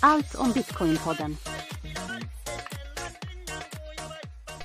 Allt om Bitcoin-podden.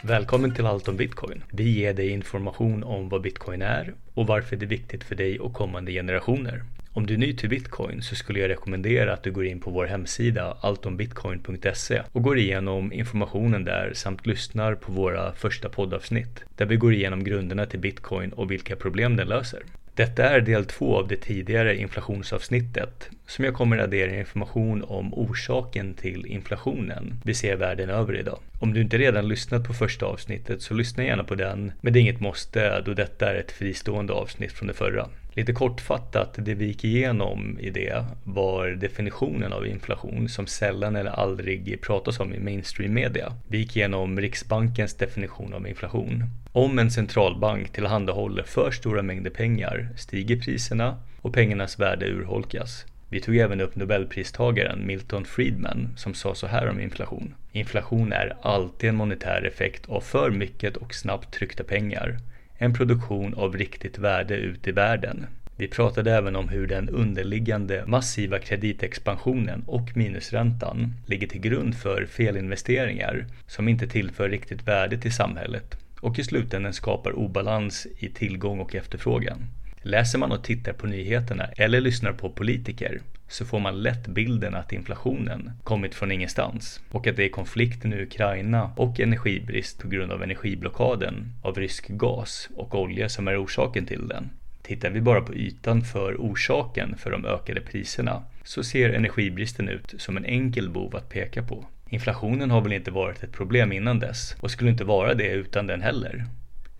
Välkommen till Allt om Bitcoin. Vi ger dig information om vad Bitcoin är och varför det är viktigt för dig och kommande generationer. Om du är ny till Bitcoin så skulle jag rekommendera att du går in på vår hemsida alltombitcoin.se och går igenom informationen där samt lyssnar på våra första poddavsnitt där vi går igenom grunderna till Bitcoin och vilka problem den löser. Detta är del två av det tidigare inflationsavsnittet som jag kommer addera information om orsaken till inflationen vi ser världen över idag. Om du inte redan lyssnat på första avsnittet så lyssna gärna på den, men det är inget måste då detta är ett fristående avsnitt från det förra. Lite kortfattat, det vi gick igenom i det var definitionen av inflation som sällan eller aldrig pratas om i mainstream media. Vi gick igenom Riksbankens definition av inflation. Om en centralbank tillhandahåller för stora mängder pengar stiger priserna och pengarnas värde urholkas. Vi tog även upp nobelpristagaren Milton Friedman som sa så här om inflation. Inflation är alltid en monetär effekt av för mycket och snabbt tryckta pengar en produktion av riktigt värde ut i världen. Vi pratade även om hur den underliggande massiva kreditexpansionen och minusräntan ligger till grund för felinvesteringar som inte tillför riktigt värde till samhället och i slutändan skapar obalans i tillgång och efterfrågan. Läser man och tittar på nyheterna eller lyssnar på politiker så får man lätt bilden att inflationen kommit från ingenstans och att det är konflikten i Ukraina och energibrist på grund av energiblockaden av rysk gas och olja som är orsaken till den. Tittar vi bara på ytan för orsaken för de ökade priserna så ser energibristen ut som en enkel bov att peka på. Inflationen har väl inte varit ett problem innan dess och skulle inte vara det utan den heller?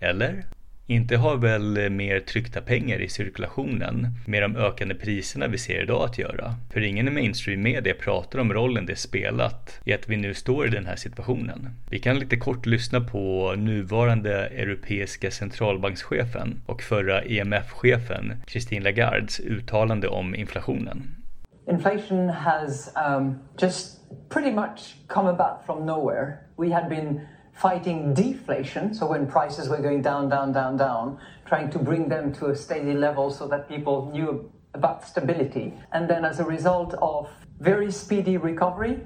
Eller? Inte har väl mer tryckta pengar i cirkulationen med de ökande priserna vi ser idag att göra. För ingen i mainstream media pratar om rollen det spelat i att vi nu står i den här situationen. Vi kan lite kort lyssna på nuvarande europeiska centralbankschefen och förra EMF-chefen Christine Lagardes uttalande om inflationen. Inflation has um, just pretty much come about from nowhere. We had been fighting deflation, so when prices were going down, down, down, down, trying to bring them to a steady level so that people knew about stability. And then as a result of very speedy recovery,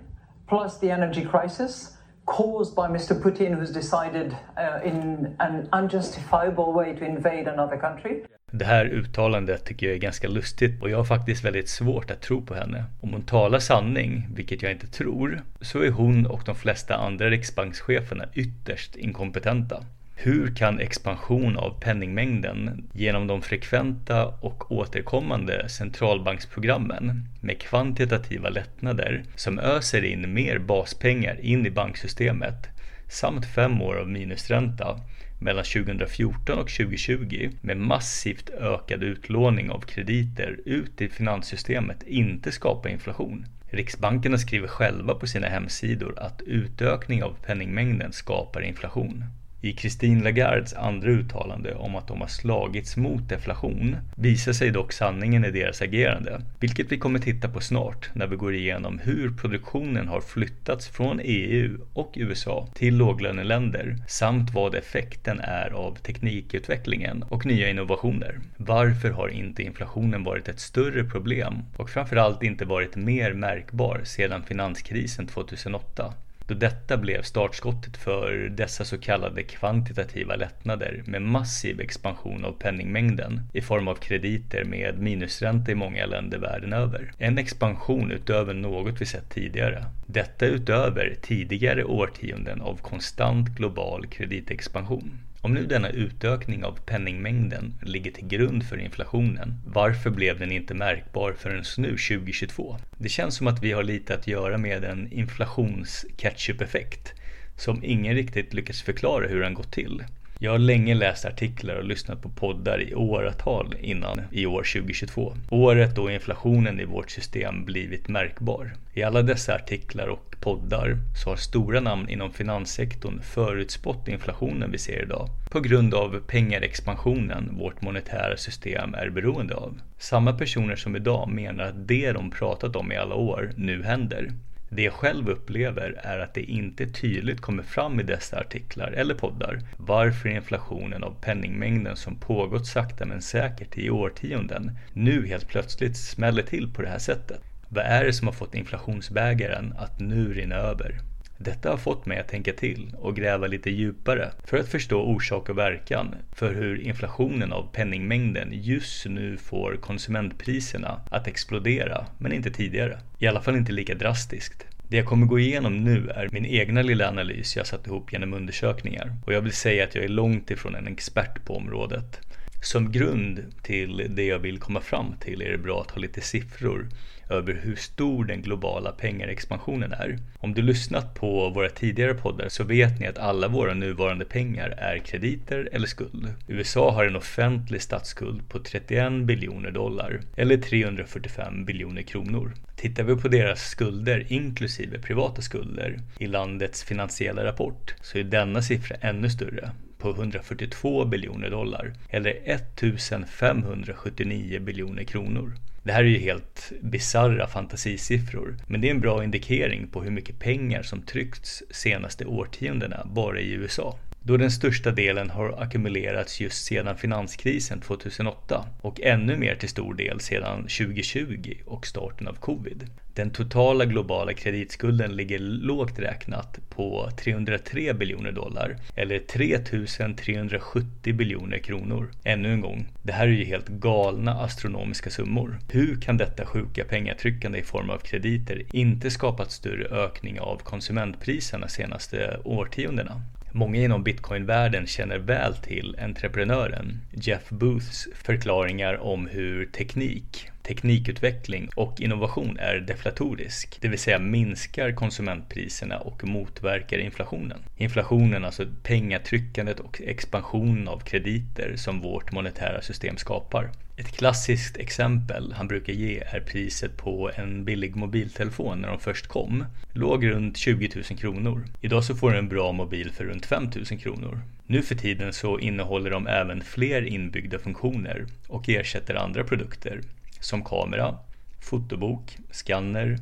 plus the energy crisis, caused by Mr. Putin, who's decided uh, in an unjustifiable way to invade another country. Det här uttalandet tycker jag är ganska lustigt och jag har faktiskt väldigt svårt att tro på henne. Om hon talar sanning, vilket jag inte tror, så är hon och de flesta andra riksbankscheferna ytterst inkompetenta. Hur kan expansion av penningmängden genom de frekventa och återkommande centralbanksprogrammen med kvantitativa lättnader som öser in mer baspengar in i banksystemet samt fem år av minusränta mellan 2014 och 2020 med massivt ökad utlåning av krediter ut i finanssystemet inte skapa inflation. Riksbankerna skriver själva på sina hemsidor att utökning av penningmängden skapar inflation. I Christine Lagardes andra uttalande om att de har slagits mot deflation visar sig dock sanningen i deras agerande, vilket vi kommer titta på snart när vi går igenom hur produktionen har flyttats från EU och USA till låglöneländer samt vad effekten är av teknikutvecklingen och nya innovationer. Varför har inte inflationen varit ett större problem och framförallt inte varit mer märkbar sedan finanskrisen 2008? Då detta blev startskottet för dessa så kallade kvantitativa lättnader med massiv expansion av penningmängden i form av krediter med minusränta i många länder världen över. En expansion utöver något vi sett tidigare. Detta utöver tidigare årtionden av konstant global kreditexpansion. Om nu denna utökning av penningmängden ligger till grund för inflationen, varför blev den inte märkbar förrän nu 2022? Det känns som att vi har lite att göra med en inflations-catch-up-effekt som ingen riktigt lyckas förklara hur den gått till. Jag har länge läst artiklar och lyssnat på poddar i åratal innan i år 2022. Året då inflationen i vårt system blivit märkbar. I alla dessa artiklar och poddar så har stora namn inom finanssektorn förutspått inflationen vi ser idag på grund av pengarexpansionen vårt monetära system är beroende av. Samma personer som idag menar att det de pratat om i alla år nu händer. Det jag själv upplever är att det inte tydligt kommer fram i dessa artiklar eller poddar varför inflationen av penningmängden som pågått sakta men säkert i årtionden nu helt plötsligt smäller till på det här sättet. Vad är det som har fått inflationsbägaren att nu rinna över? Detta har fått mig att tänka till och gräva lite djupare för att förstå orsak och verkan för hur inflationen av penningmängden just nu får konsumentpriserna att explodera, men inte tidigare. I alla fall inte lika drastiskt. Det jag kommer gå igenom nu är min egna lilla analys jag satt ihop genom undersökningar och jag vill säga att jag är långt ifrån en expert på området. Som grund till det jag vill komma fram till är det bra att ha lite siffror över hur stor den globala pengarexpansionen är. Om du lyssnat på våra tidigare poddar så vet ni att alla våra nuvarande pengar är krediter eller skuld. USA har en offentlig statsskuld på 31 biljoner dollar eller 345 biljoner kronor. Tittar vi på deras skulder inklusive privata skulder i landets finansiella rapport så är denna siffra ännu större på 142 biljoner dollar eller 1579 biljoner kronor. Det här är ju helt bizarra fantasisiffror, men det är en bra indikering på hur mycket pengar som tryckts senaste årtiondena bara i USA då den största delen har ackumulerats just sedan finanskrisen 2008 och ännu mer till stor del sedan 2020 och starten av covid. Den totala globala kreditskulden ligger lågt räknat på 303 biljoner dollar eller 3370 biljoner kronor. Ännu en gång, det här är ju helt galna astronomiska summor. Hur kan detta sjuka pengatryckande i form av krediter inte skapat större ökning av konsumentpriserna senaste årtiondena? Många inom bitcoinvärlden känner väl till entreprenören Jeff Booths förklaringar om hur teknik, teknikutveckling och innovation är deflatorisk, det vill säga minskar konsumentpriserna och motverkar inflationen. Inflationen, alltså pengatryckandet och expansionen av krediter som vårt monetära system skapar. Ett klassiskt exempel han brukar ge är priset på en billig mobiltelefon när de först kom. Låg runt 20 000 kronor. Idag så får du en bra mobil för runt 5 000 kronor. Nu för tiden så innehåller de även fler inbyggda funktioner och ersätter andra produkter som kamera, fotobok, skanner,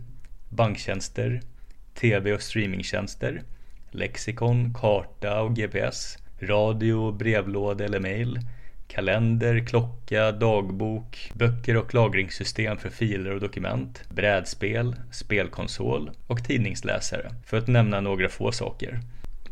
banktjänster, tv och streamingtjänster, lexikon, karta och GPS, radio, brevlåda eller mail, kalender, klocka, dagbok, böcker och lagringssystem för filer och dokument, brädspel, spelkonsol och tidningsläsare, för att nämna några få saker.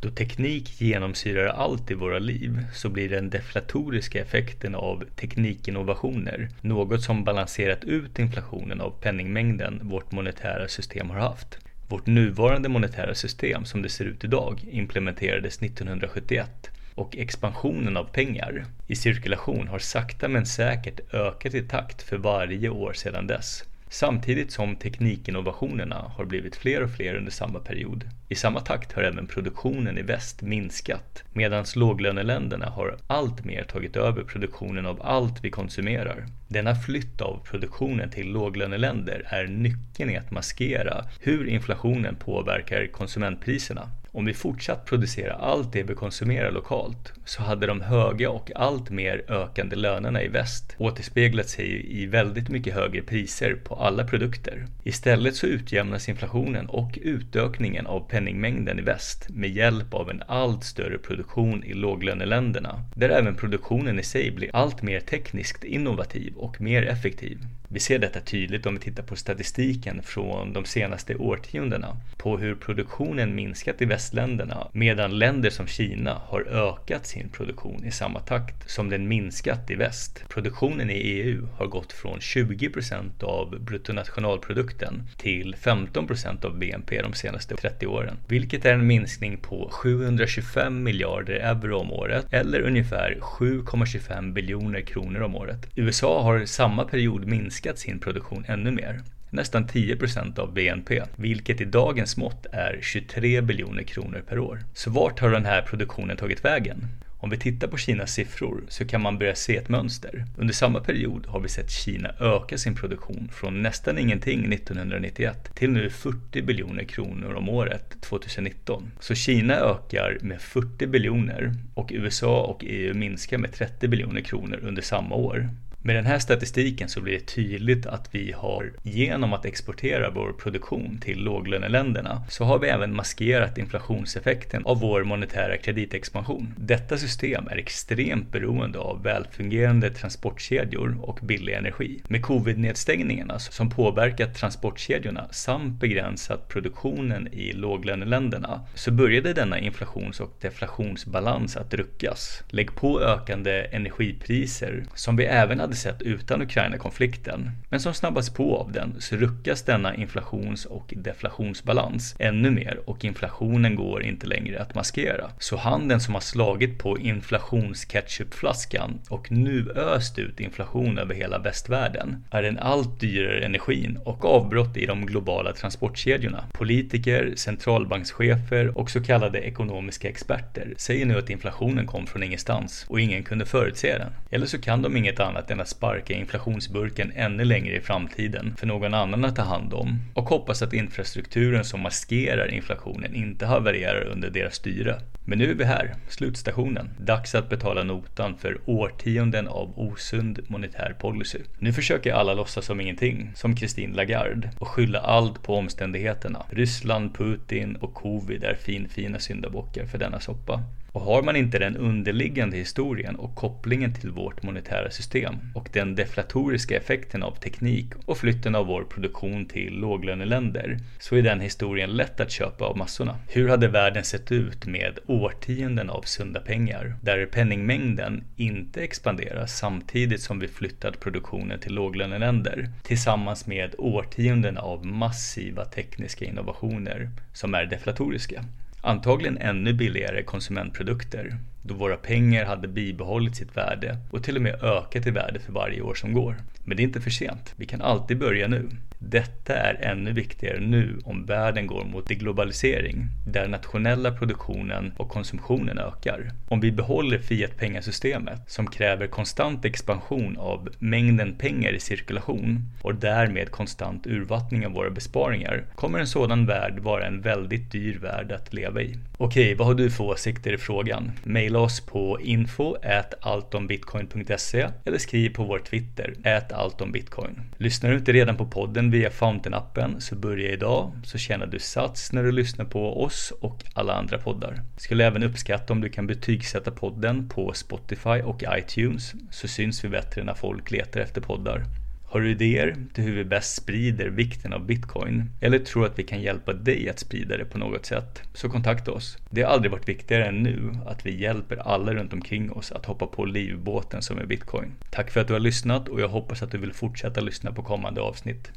Då teknik genomsyrar allt i våra liv så blir den deflatoriska effekten av teknikinnovationer något som balanserat ut inflationen av penningmängden vårt monetära system har haft. Vårt nuvarande monetära system som det ser ut idag implementerades 1971 och expansionen av pengar i cirkulation har sakta men säkert ökat i takt för varje år sedan dess. Samtidigt som teknikinnovationerna har blivit fler och fler under samma period. I samma takt har även produktionen i väst minskat medan låglöneländerna har allt mer tagit över produktionen av allt vi konsumerar. Denna flytt av produktionen till låglöneländer är nyckeln i att maskera hur inflationen påverkar konsumentpriserna. Om vi fortsatt producera allt det vi konsumerar lokalt så hade de höga och allt mer ökande lönerna i väst återspeglat sig i väldigt mycket högre priser på alla produkter. Istället så utjämnas inflationen och utökningen av penningmängden i väst med hjälp av en allt större produktion i låglöneländerna, där även produktionen i sig blir allt mer tekniskt innovativ och mer effektiv. Vi ser detta tydligt om vi tittar på statistiken från de senaste årtiondena på hur produktionen minskat i väst västländerna medan länder som Kina har ökat sin produktion i samma takt som den minskat i väst. Produktionen i EU har gått från 20% av bruttonationalprodukten till 15% av BNP de senaste 30 åren, vilket är en minskning på 725 miljarder euro om året eller ungefär 7,25 biljoner kronor om året. USA har samma period minskat minskat sin produktion ännu mer. Nästan 10% av BNP, vilket i dagens mått är 23 biljoner kronor per år. Så vart har den här produktionen tagit vägen? Om vi tittar på Kinas siffror så kan man börja se ett mönster. Under samma period har vi sett Kina öka sin produktion från nästan ingenting 1991 till nu 40 biljoner kronor om året 2019. Så Kina ökar med 40 biljoner och USA och EU minskar med 30 biljoner kronor under samma år. Med den här statistiken så blir det tydligt att vi har genom att exportera vår produktion till låglöneländerna så har vi även maskerat inflationseffekten av vår monetära kreditexpansion. Detta system är extremt beroende av välfungerande transportkedjor och billig energi. Med covid-nedstängningarna som påverkat transportkedjorna samt begränsat produktionen i låglöneländerna så började denna inflations och deflationsbalans att ruckas. Lägg på ökande energipriser som vi även hade sett utan Ukraina-konflikten, men som snabbas på av den så ruckas denna inflations och deflationsbalans ännu mer och inflationen går inte längre att maskera. Så handen som har slagit på inflationsketchupflaskan och nu öst ut inflation över hela västvärlden är den allt dyrare energin och avbrott i de globala transportkedjorna. Politiker, centralbankschefer och så kallade ekonomiska experter säger nu att inflationen kom från ingenstans och ingen kunde förutse den. Eller så kan de inget annat än kunna sparka inflationsburken ännu längre i framtiden för någon annan att ta hand om och hoppas att infrastrukturen som maskerar inflationen inte havererar under deras styre. Men nu är vi här, slutstationen. Dags att betala notan för årtionden av osund monetär policy. Nu försöker alla låtsas som ingenting, som Christine Lagarde, och skylla allt på omständigheterna. Ryssland, Putin och covid är finfina syndabockar för denna soppa. Och har man inte den underliggande historien och kopplingen till vårt monetära system och den deflatoriska effekten av teknik och flytten av vår produktion till låglöneländer så är den historien lätt att köpa av massorna. Hur hade världen sett ut med årtionden av sunda pengar där penningmängden inte expanderar samtidigt som vi flyttat produktionen till låglöneländer tillsammans med årtionden av massiva tekniska innovationer som är deflatoriska? Antagligen ännu billigare konsumentprodukter då våra pengar hade bibehållit sitt värde och till och med ökat i värde för varje år som går. Men det är inte för sent. Vi kan alltid börja nu. Detta är ännu viktigare nu om världen går mot deglobalisering, där nationella produktionen och konsumtionen ökar. Om vi behåller Fiat-pengasystemet, som kräver konstant expansion av mängden pengar i cirkulation och därmed konstant urvattning av våra besparingar, kommer en sådan värld vara en väldigt dyr värld att leva i. Okej, vad har du för åsikter i frågan? Mejla oss på info alltombitcoin.se eller skriv på vår Twitter, alltombitcoin. Lyssnar du inte redan på podden via Fountain-appen så börja idag så tjänar du sats när du lyssnar på oss och alla andra poddar. Skulle även uppskatta om du kan betygsätta podden på Spotify och iTunes så syns vi bättre när folk letar efter poddar. Har du idéer till hur vi bäst sprider vikten av bitcoin? Eller tror att vi kan hjälpa dig att sprida det på något sätt? Så kontakta oss. Det har aldrig varit viktigare än nu att vi hjälper alla runt omkring oss att hoppa på livbåten som är bitcoin. Tack för att du har lyssnat och jag hoppas att du vill fortsätta lyssna på kommande avsnitt.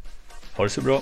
Ha det så bra!